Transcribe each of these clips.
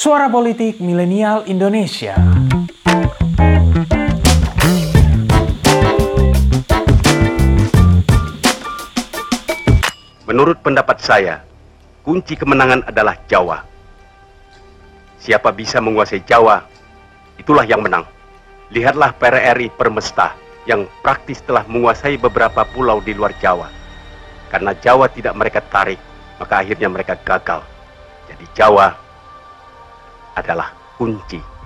Suara Politik Milenial Indonesia. Menurut pendapat saya, kunci kemenangan adalah Jawa. Siapa bisa menguasai Jawa, itulah yang menang. Lihatlah PRRI Permesta yang praktis telah menguasai beberapa pulau di luar Jawa. Karena Jawa tidak mereka tarik, maka akhirnya mereka gagal. Jadi Jawa adalah kunci.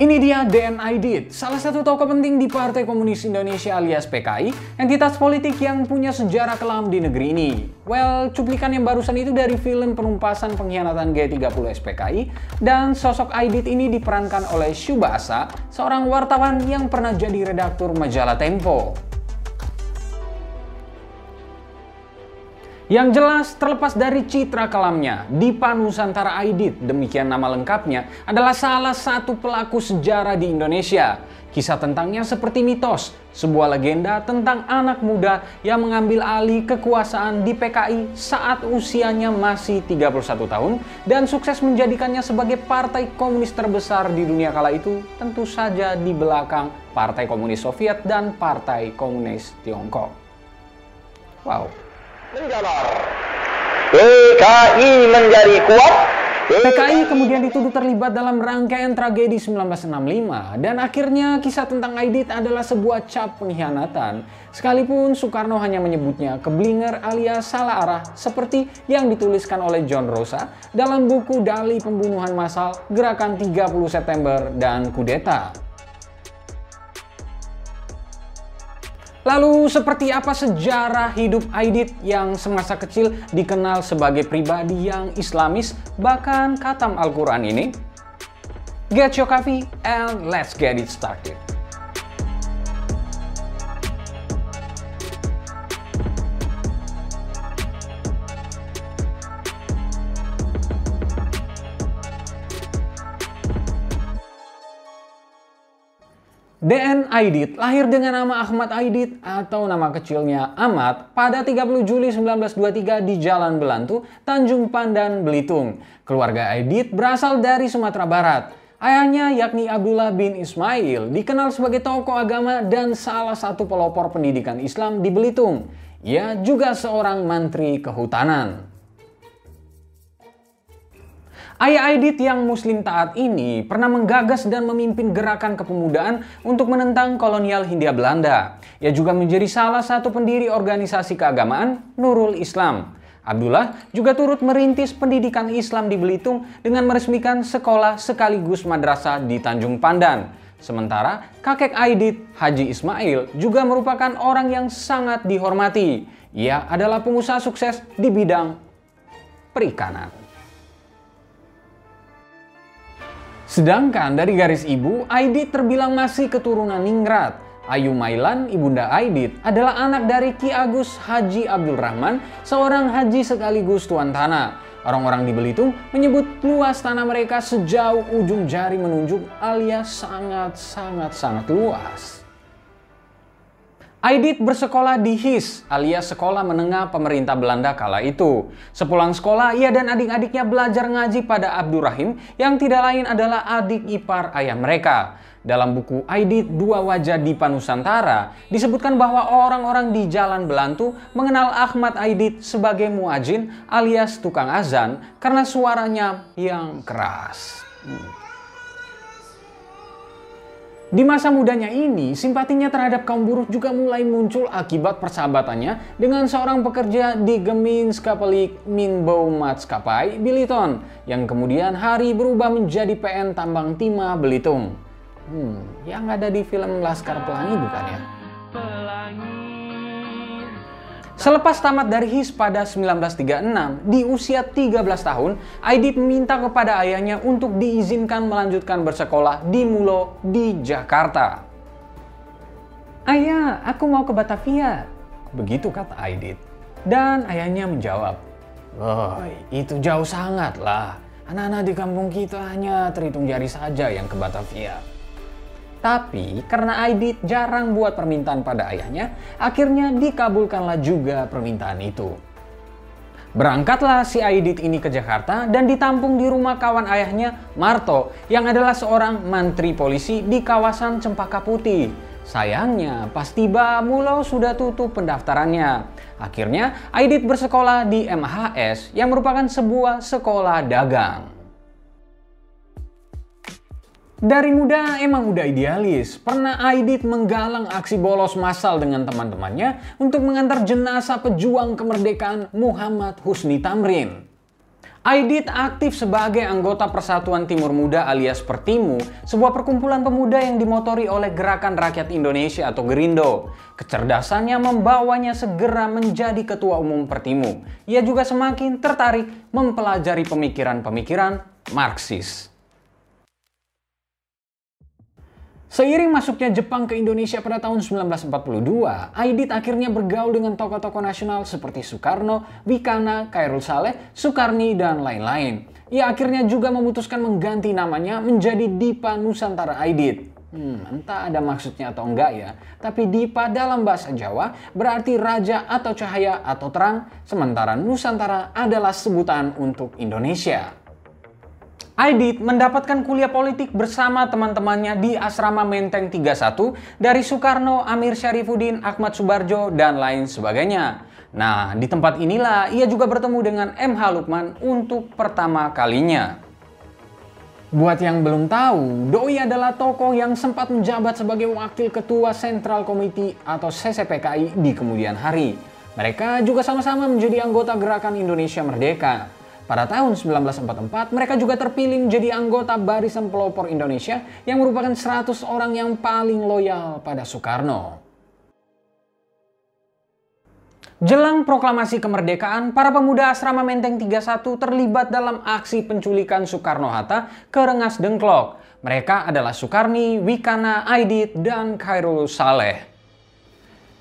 Ini dia DNID, salah satu tokoh penting di Partai Komunis Indonesia alias PKI, entitas politik yang punya sejarah kelam di negeri ini. Well, cuplikan yang barusan itu dari film penumpasan pengkhianatan G30 SPKI, dan sosok Aidit ini diperankan oleh Syubasa, seorang wartawan yang pernah jadi redaktur majalah Tempo. Yang jelas, terlepas dari citra kelamnya, Dipa Nusantara Aidit, demikian nama lengkapnya, adalah salah satu pelaku sejarah di Indonesia. Kisah tentangnya seperti mitos, sebuah legenda tentang anak muda yang mengambil alih kekuasaan di PKI saat usianya masih 31 tahun dan sukses menjadikannya sebagai partai komunis terbesar di dunia kala itu, tentu saja di belakang Partai Komunis Soviet dan Partai Komunis Tiongkok. Wow menjalar. PKI menjadi kuat. PKI kemudian dituduh terlibat dalam rangkaian tragedi 1965 dan akhirnya kisah tentang Aidit adalah sebuah cap pengkhianatan. Sekalipun Soekarno hanya menyebutnya keblinger alias salah arah seperti yang dituliskan oleh John Rosa dalam buku Dali Pembunuhan Massal Gerakan 30 September dan Kudeta. Lalu seperti apa sejarah hidup Aidit yang semasa kecil dikenal sebagai pribadi yang islamis bahkan katam Al-Quran ini? Get your coffee and let's get it started. DN Aidit lahir dengan nama Ahmad Aidit atau nama kecilnya Ahmad pada 30 Juli 1923 di Jalan Belantu, Tanjung Pandan, Belitung. Keluarga Aidit berasal dari Sumatera Barat. Ayahnya yakni Abdullah bin Ismail dikenal sebagai tokoh agama dan salah satu pelopor pendidikan Islam di Belitung. Ia juga seorang mantri kehutanan. Ayah Aidit yang muslim taat ini pernah menggagas dan memimpin gerakan kepemudaan untuk menentang kolonial Hindia Belanda. Ia juga menjadi salah satu pendiri organisasi keagamaan Nurul Islam. Abdullah juga turut merintis pendidikan Islam di Belitung dengan meresmikan sekolah sekaligus madrasah di Tanjung Pandan. Sementara kakek Aidit, Haji Ismail, juga merupakan orang yang sangat dihormati. Ia adalah pengusaha sukses di bidang perikanan. Sedangkan dari garis ibu, Aidit terbilang masih keturunan Ningrat. Ayu Mailan, ibunda Aidit, adalah anak dari Ki Agus Haji Abdul Rahman, seorang haji sekaligus tuan tanah. Orang-orang di Belitung menyebut luas tanah mereka sejauh ujung jari menunjuk alias sangat-sangat-sangat luas. Aidit bersekolah di HIS alias Sekolah Menengah Pemerintah Belanda kala itu. Sepulang sekolah, ia dan adik-adiknya belajar ngaji pada Abdurrahim yang tidak lain adalah adik ipar ayah mereka. Dalam buku Aidit Dua Wajah di Panusantara disebutkan bahwa orang-orang di Jalan Belantu mengenal Ahmad Aidit sebagai muajin alias tukang azan karena suaranya yang keras. Hmm. Di masa mudanya ini, simpatinya terhadap kaum buruh juga mulai muncul akibat persahabatannya dengan seorang pekerja di Gemeenskapelik Minbou Maatskapai Biliton yang kemudian hari berubah menjadi PN Tambang Timah Belitung. Hmm, yang ada di film Laskar Pelangi bukan ya? Selepas tamat dari HIS pada 1936, di usia 13 tahun, Aidit meminta kepada ayahnya untuk diizinkan melanjutkan bersekolah di Mulo di Jakarta. Ayah, aku mau ke Batavia. Begitu kata Aidit. Dan ayahnya menjawab, Oh, itu jauh sangat lah. Anak-anak di kampung kita hanya terhitung jari saja yang ke Batavia. Tapi karena Aidit jarang buat permintaan pada ayahnya, akhirnya dikabulkanlah juga permintaan itu. Berangkatlah si Aidit ini ke Jakarta dan ditampung di rumah kawan ayahnya, Marto, yang adalah seorang mantri polisi di kawasan Cempaka Putih. Sayangnya, pas tiba Mulo sudah tutup pendaftarannya. Akhirnya, Aidit bersekolah di MHS yang merupakan sebuah sekolah dagang. Dari muda emang udah idealis. Pernah Aidit menggalang aksi bolos massal dengan teman-temannya untuk mengantar jenazah pejuang kemerdekaan Muhammad Husni Tamrin. Aidit aktif sebagai anggota Persatuan Timur Muda alias Pertimu, sebuah perkumpulan pemuda yang dimotori oleh Gerakan Rakyat Indonesia atau Gerindo. Kecerdasannya membawanya segera menjadi ketua umum Pertimu. Ia juga semakin tertarik mempelajari pemikiran-pemikiran Marxis. Seiring masuknya Jepang ke Indonesia pada tahun 1942, Aidit akhirnya bergaul dengan tokoh-tokoh nasional seperti Soekarno, Wikana, Kairul Saleh, Soekarni, dan lain-lain. Ia akhirnya juga memutuskan mengganti namanya menjadi Dipa Nusantara Aidit. Hmm, entah ada maksudnya atau enggak ya, tapi Dipa dalam bahasa Jawa berarti raja atau cahaya atau terang, sementara Nusantara adalah sebutan untuk Indonesia. Aidit mendapatkan kuliah politik bersama teman-temannya di Asrama Menteng 31 dari Soekarno, Amir Syarifuddin, Ahmad Subarjo, dan lain sebagainya. Nah, di tempat inilah ia juga bertemu dengan MH Lukman untuk pertama kalinya. Buat yang belum tahu, Doi adalah tokoh yang sempat menjabat sebagai wakil ketua Central Committee atau CCPKI di kemudian hari. Mereka juga sama-sama menjadi anggota Gerakan Indonesia Merdeka. Pada tahun 1944, mereka juga terpilih menjadi anggota Barisan Pelopor Indonesia yang merupakan 100 orang yang paling loyal pada Soekarno. Jelang proklamasi kemerdekaan, para pemuda asrama Menteng 31 terlibat dalam aksi penculikan Soekarno-Hatta ke Rengas Dengklok. Mereka adalah Soekarni, Wikana, Aidit, dan Khairul Saleh.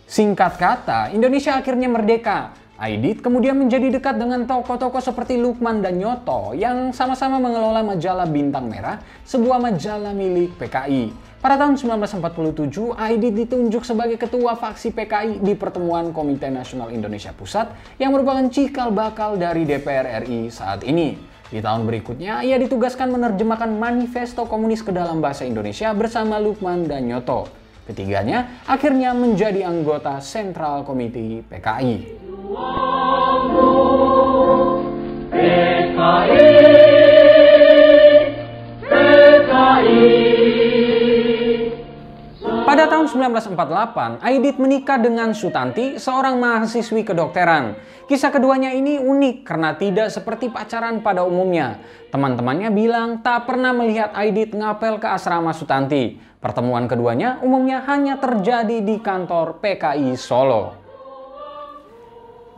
Singkat kata, Indonesia akhirnya merdeka Aidit kemudian menjadi dekat dengan tokoh-tokoh seperti Lukman dan Nyoto yang sama-sama mengelola majalah Bintang Merah, sebuah majalah milik PKI. Pada tahun 1947, Aidit ditunjuk sebagai ketua faksi PKI di pertemuan Komite Nasional Indonesia Pusat yang merupakan cikal bakal dari DPR RI saat ini. Di tahun berikutnya, ia ditugaskan menerjemahkan manifesto komunis ke dalam bahasa Indonesia bersama Lukman dan Nyoto. Ketiganya akhirnya menjadi anggota Sentral Komite PKI. Pada tahun 1948, Aidit menikah dengan Sutanti, seorang mahasiswi kedokteran. Kisah keduanya ini unik karena tidak seperti pacaran pada umumnya. Teman-temannya bilang tak pernah melihat Aidit ngapel ke asrama Sutanti. Pertemuan keduanya umumnya hanya terjadi di kantor PKI Solo.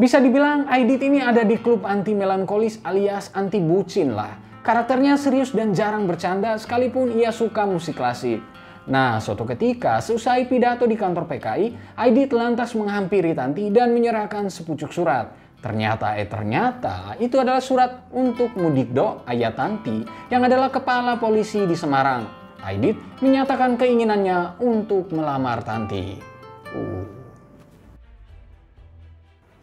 Bisa dibilang Aidit ini ada di klub anti melankolis alias anti bucin lah. Karakternya serius dan jarang bercanda sekalipun ia suka musik klasik. Nah, suatu ketika seusai pidato di kantor PKI, Aidit lantas menghampiri Tanti dan menyerahkan sepucuk surat. Ternyata eh ternyata itu adalah surat untuk Mudikdo Ayat Tanti yang adalah kepala polisi di Semarang. Aidit menyatakan keinginannya untuk melamar Tanti. Uh.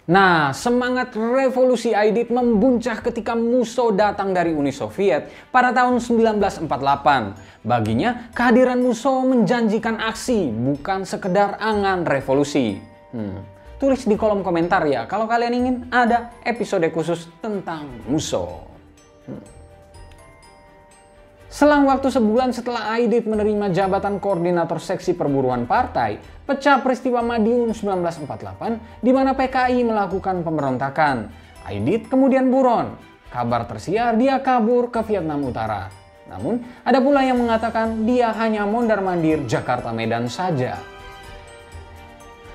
Nah, semangat revolusi Aidit membuncah ketika Musso datang dari Uni Soviet pada tahun 1948. Baginya, kehadiran Musso menjanjikan aksi, bukan sekedar angan revolusi. Hmm. Tulis di kolom komentar ya kalau kalian ingin ada episode khusus tentang Musso. Hmm. Selang waktu sebulan setelah Aidit menerima jabatan koordinator seksi perburuan partai, pecah peristiwa Madiun 1948 di mana PKI melakukan pemberontakan. Aidit kemudian buron. Kabar tersiar dia kabur ke Vietnam Utara. Namun, ada pula yang mengatakan dia hanya mondar-mandir Jakarta Medan saja.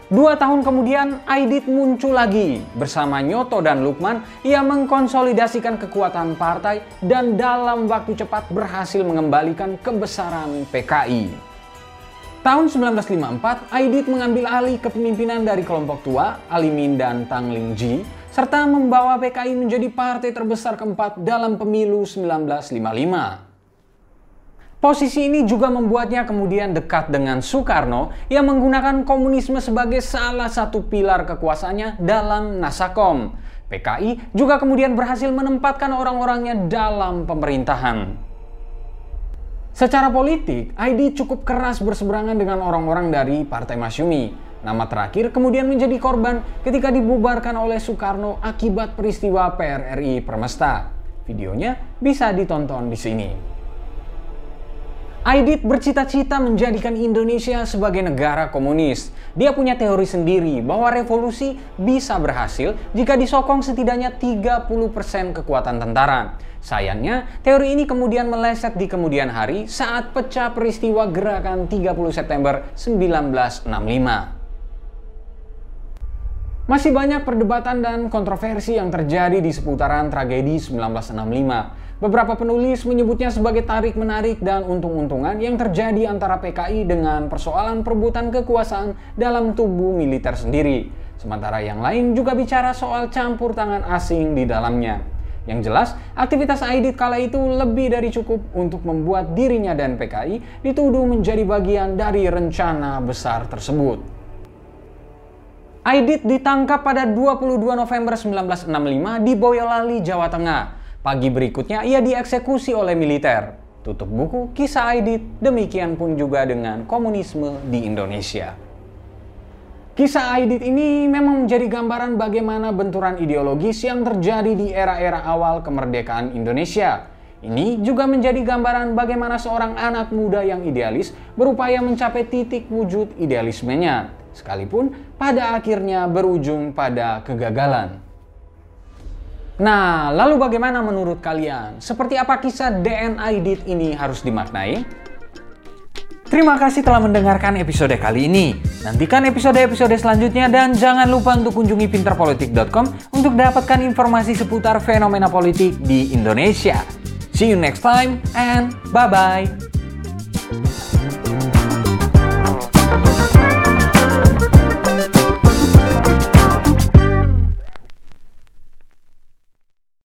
Dua tahun kemudian, Aidit muncul lagi. Bersama Nyoto dan Lukman, ia mengkonsolidasikan kekuatan partai dan dalam waktu cepat berhasil mengembalikan kebesaran PKI. Tahun 1954, Aidit mengambil alih kepemimpinan dari kelompok tua, Alimin dan Tang Lingji, serta membawa PKI menjadi partai terbesar keempat dalam pemilu 1955. Posisi ini juga membuatnya kemudian dekat dengan Soekarno yang menggunakan komunisme sebagai salah satu pilar kekuasaannya dalam Nasakom. PKI juga kemudian berhasil menempatkan orang-orangnya dalam pemerintahan. Secara politik, ID cukup keras berseberangan dengan orang-orang dari Partai Masyumi. Nama terakhir kemudian menjadi korban ketika dibubarkan oleh Soekarno akibat peristiwa PRRI Permesta. Videonya bisa ditonton di sini. Aidit bercita-cita menjadikan Indonesia sebagai negara komunis. Dia punya teori sendiri bahwa revolusi bisa berhasil jika disokong setidaknya 30% kekuatan tentara. Sayangnya, teori ini kemudian meleset di kemudian hari saat pecah peristiwa gerakan 30 September 1965. Masih banyak perdebatan dan kontroversi yang terjadi di seputaran tragedi 1965. Beberapa penulis menyebutnya sebagai tarik-menarik dan untung-untungan yang terjadi antara PKI dengan persoalan perebutan kekuasaan dalam tubuh militer sendiri. Sementara yang lain juga bicara soal campur tangan asing di dalamnya. Yang jelas, aktivitas Aidit kala itu lebih dari cukup untuk membuat dirinya dan PKI dituduh menjadi bagian dari rencana besar tersebut. Aidit ditangkap pada 22 November 1965 di Boyolali, Jawa Tengah. Pagi berikutnya ia dieksekusi oleh militer. Tutup buku kisah Aidit, demikian pun juga dengan komunisme di Indonesia. Kisah Aidit ini memang menjadi gambaran bagaimana benturan ideologis yang terjadi di era-era awal kemerdekaan Indonesia. Ini juga menjadi gambaran bagaimana seorang anak muda yang idealis berupaya mencapai titik wujud idealismenya, sekalipun pada akhirnya berujung pada kegagalan. Nah, lalu bagaimana menurut kalian? Seperti apa kisah DNA Edit ini harus dimaknai? Terima kasih telah mendengarkan episode kali ini. Nantikan episode-episode selanjutnya dan jangan lupa untuk kunjungi pinterpolitik.com untuk dapatkan informasi seputar fenomena politik di Indonesia. See you next time and bye-bye.